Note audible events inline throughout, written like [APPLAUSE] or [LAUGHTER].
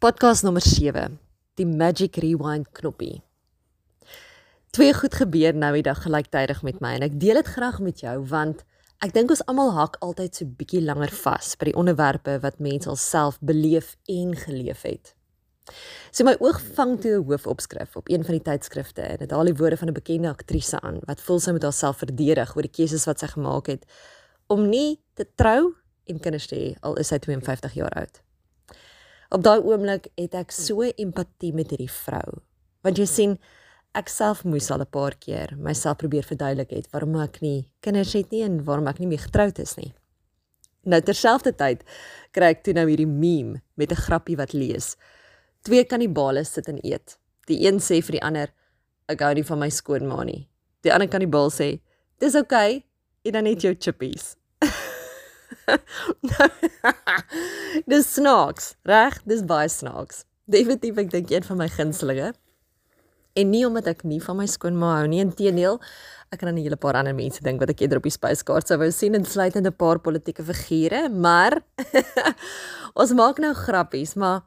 Podcast nommer 7, die Magic Rewind knoppie. Twee goed gebeur nou die dag gelyktydig met my en ek deel dit graag met jou want ek dink ons almal hak altyd so bietjie langer vas by die onderwerpe wat mense alself beleef en geleef het. So my oog vang toe 'n hoofopskrif op een van die tydskrifte en dit haal die woorde van 'n bekende aktrise aan wat voel sy met haarself verdedig oor die keuses wat sy gemaak het om nie te trou en kinders te hê al is sy 52 jaar oud. Op daai oomblik het ek so empatie met hierdie vrou. Want jy sien, ek self moes al 'n paar keer myself probeer verduidelik het waarom ek nie kinders het nie en waarom ek nie meer getroud is nie. Nou terselfdertyd kry ek toe nou hierdie meme met 'n grappie wat lees. Twee kannibale sit en eet. Die een sê vir die ander, "Ek hou nie van my skoonma nie." Die ander kannibaal sê, "Dis oukei, okay, eet dan net jou chippies." [LAUGHS] dis snaaks, reg? Dis baie snaaks. Definitief ek dink een van my gunstelinge. En nie omdat ek nie van my skoonma hou nie, inteendeel, ek kan aan 'n hele paar ander mense dink wat ek eerder op die spyskaart sou wou sien insluitend 'n paar politieke figure, maar [LAUGHS] ons maak nou grappies, maar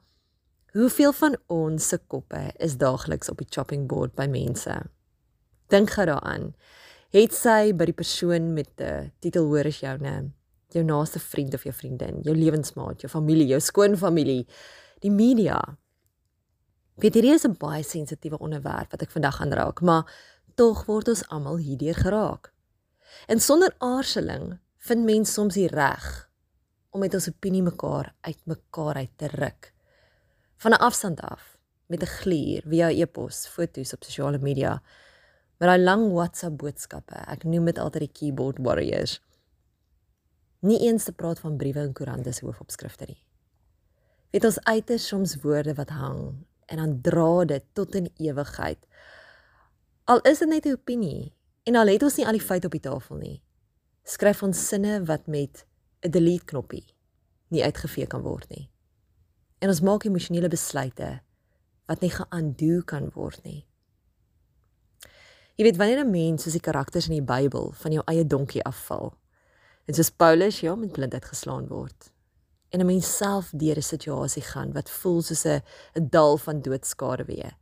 hoeveel van ons se koppe is daagliks op die chopping board by mense? Dink gou daaraan. Het sy by die persoon met 'n titel hoor as joune jou naaste vriend of jou vriendin, jou lewensmaat, jou familie, jou skoonfamilie, die media. Weet hierdie is 'n baie sensitiewe onderwerp wat ek vandag gaan raak, maar tog word ons almal hierdeur geraak. En sonder aarzeling vind mens soms die reg om met ons opinie mekaar uitmekaar uit te ruk. Van 'n afstand af, met 'n gluur via e-pos, foto's op sosiale media, met daai lang WhatsApp boodskappe. Ek noem dit altyd die keyboard warriors nie eens te praat van briewe en koerante se hoofopskrifte nie. Weet ons uiters soms woorde wat hang en dan dra dit tot in ewigheid. Al is dit net 'n opinie en al het ons nie al die feite op die tafel nie. Skryf ons sinne wat met 'n delete knoppie nie uitgevee kan word nie. En ons maak emosionele besluite wat nie ge-undo kan word nie. Jy weet wanneer 'n mens soos die karakters in die Bybel van jou eie donkie afval, En soos Paulus ja met blindheid geslaan word. En 'n mens self deur 'n situasie gaan wat voel soos 'n 'n dal van doodskade weer.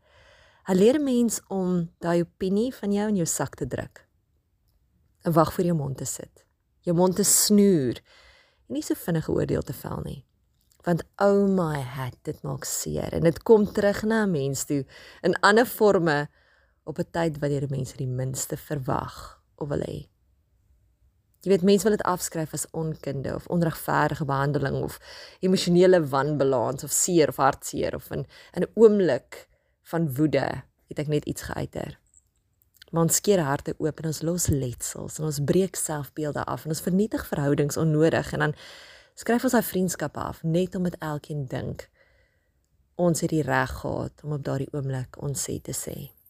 Hy leer 'n mens om daai opinie van jou in jou sak te druk. 'n Wag vir jou mond te sit. Jou mond te snoer en nie so vinnig oordeel te vel nie. Want oh my hat, dit maak seer en dit kom terug na 'n mens toe in ander forme op 'n tyd wanneer mense die minste verwag of wil hê. Jy weet mense wil dit afskryf as onkunde of onregverdige behandeling of emosionele wanbalans of seer of hartseer of in 'n oomblik van woede het ek net iets geuiter. Maar ons skeer harte oop en ons los letsels en ons breek selfbeelde af en ons vernietig verhoudings onnodig en dan skryf ons daai vriendskappe af net omdat elkeen dink ons het die reg gehad om op daardie oomblik ons sê te sê.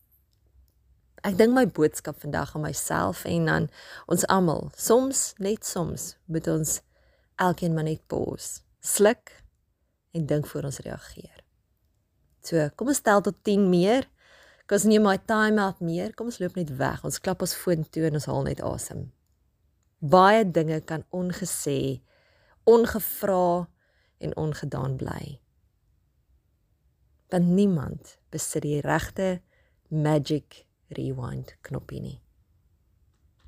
Ek dink my boodskap vandag aan myself en aan ons almal. Soms, net soms, moet ons elkeen maar net pause, sluk en dink voor ons reageer. So, kom ons tel tot 10 meer. Kom ons neem my time out meer. Kom ons loop net weg. Ons klap ons foon toe en ons haal net asem. Baie dinge kan ongesê, ongevra en ongedaan bly. Want niemand besit die regte magic rewind knoppie nie.